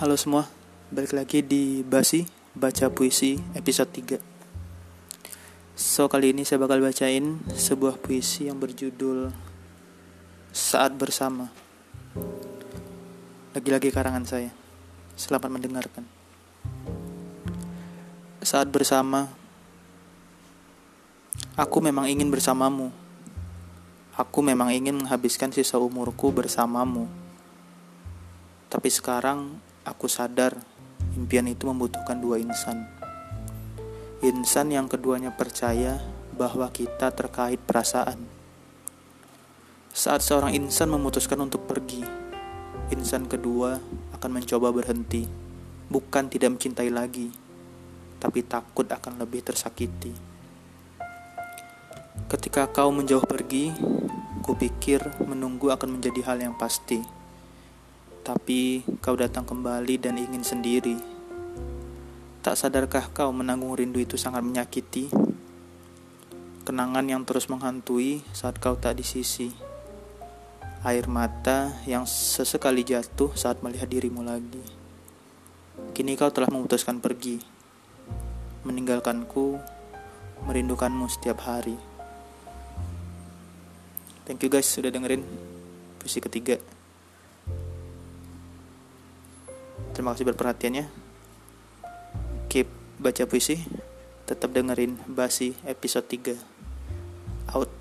Halo semua, balik lagi di Basi Baca Puisi episode 3 So kali ini saya bakal bacain sebuah puisi yang berjudul Saat Bersama. Lagi-lagi karangan saya. Selamat mendengarkan. Saat bersama Aku memang ingin bersamamu. Aku memang ingin menghabiskan sisa umurku bersamamu. Tapi sekarang aku sadar impian itu membutuhkan dua insan. Insan yang keduanya percaya bahwa kita terkait perasaan. Saat seorang insan memutuskan untuk pergi, insan kedua akan mencoba berhenti, bukan tidak mencintai lagi, tapi takut akan lebih tersakiti. Ketika kau menjauh pergi, kupikir menunggu akan menjadi hal yang pasti tapi kau datang kembali dan ingin sendiri. Tak sadarkah kau menanggung rindu itu sangat menyakiti? Kenangan yang terus menghantui saat kau tak di sisi. Air mata yang sesekali jatuh saat melihat dirimu lagi. Kini kau telah memutuskan pergi. Meninggalkanku, merindukanmu setiap hari. Thank you guys sudah dengerin puisi ketiga. Terima kasih berperhatiannya. Keep baca puisi. Tetap dengerin Basi episode 3. Out.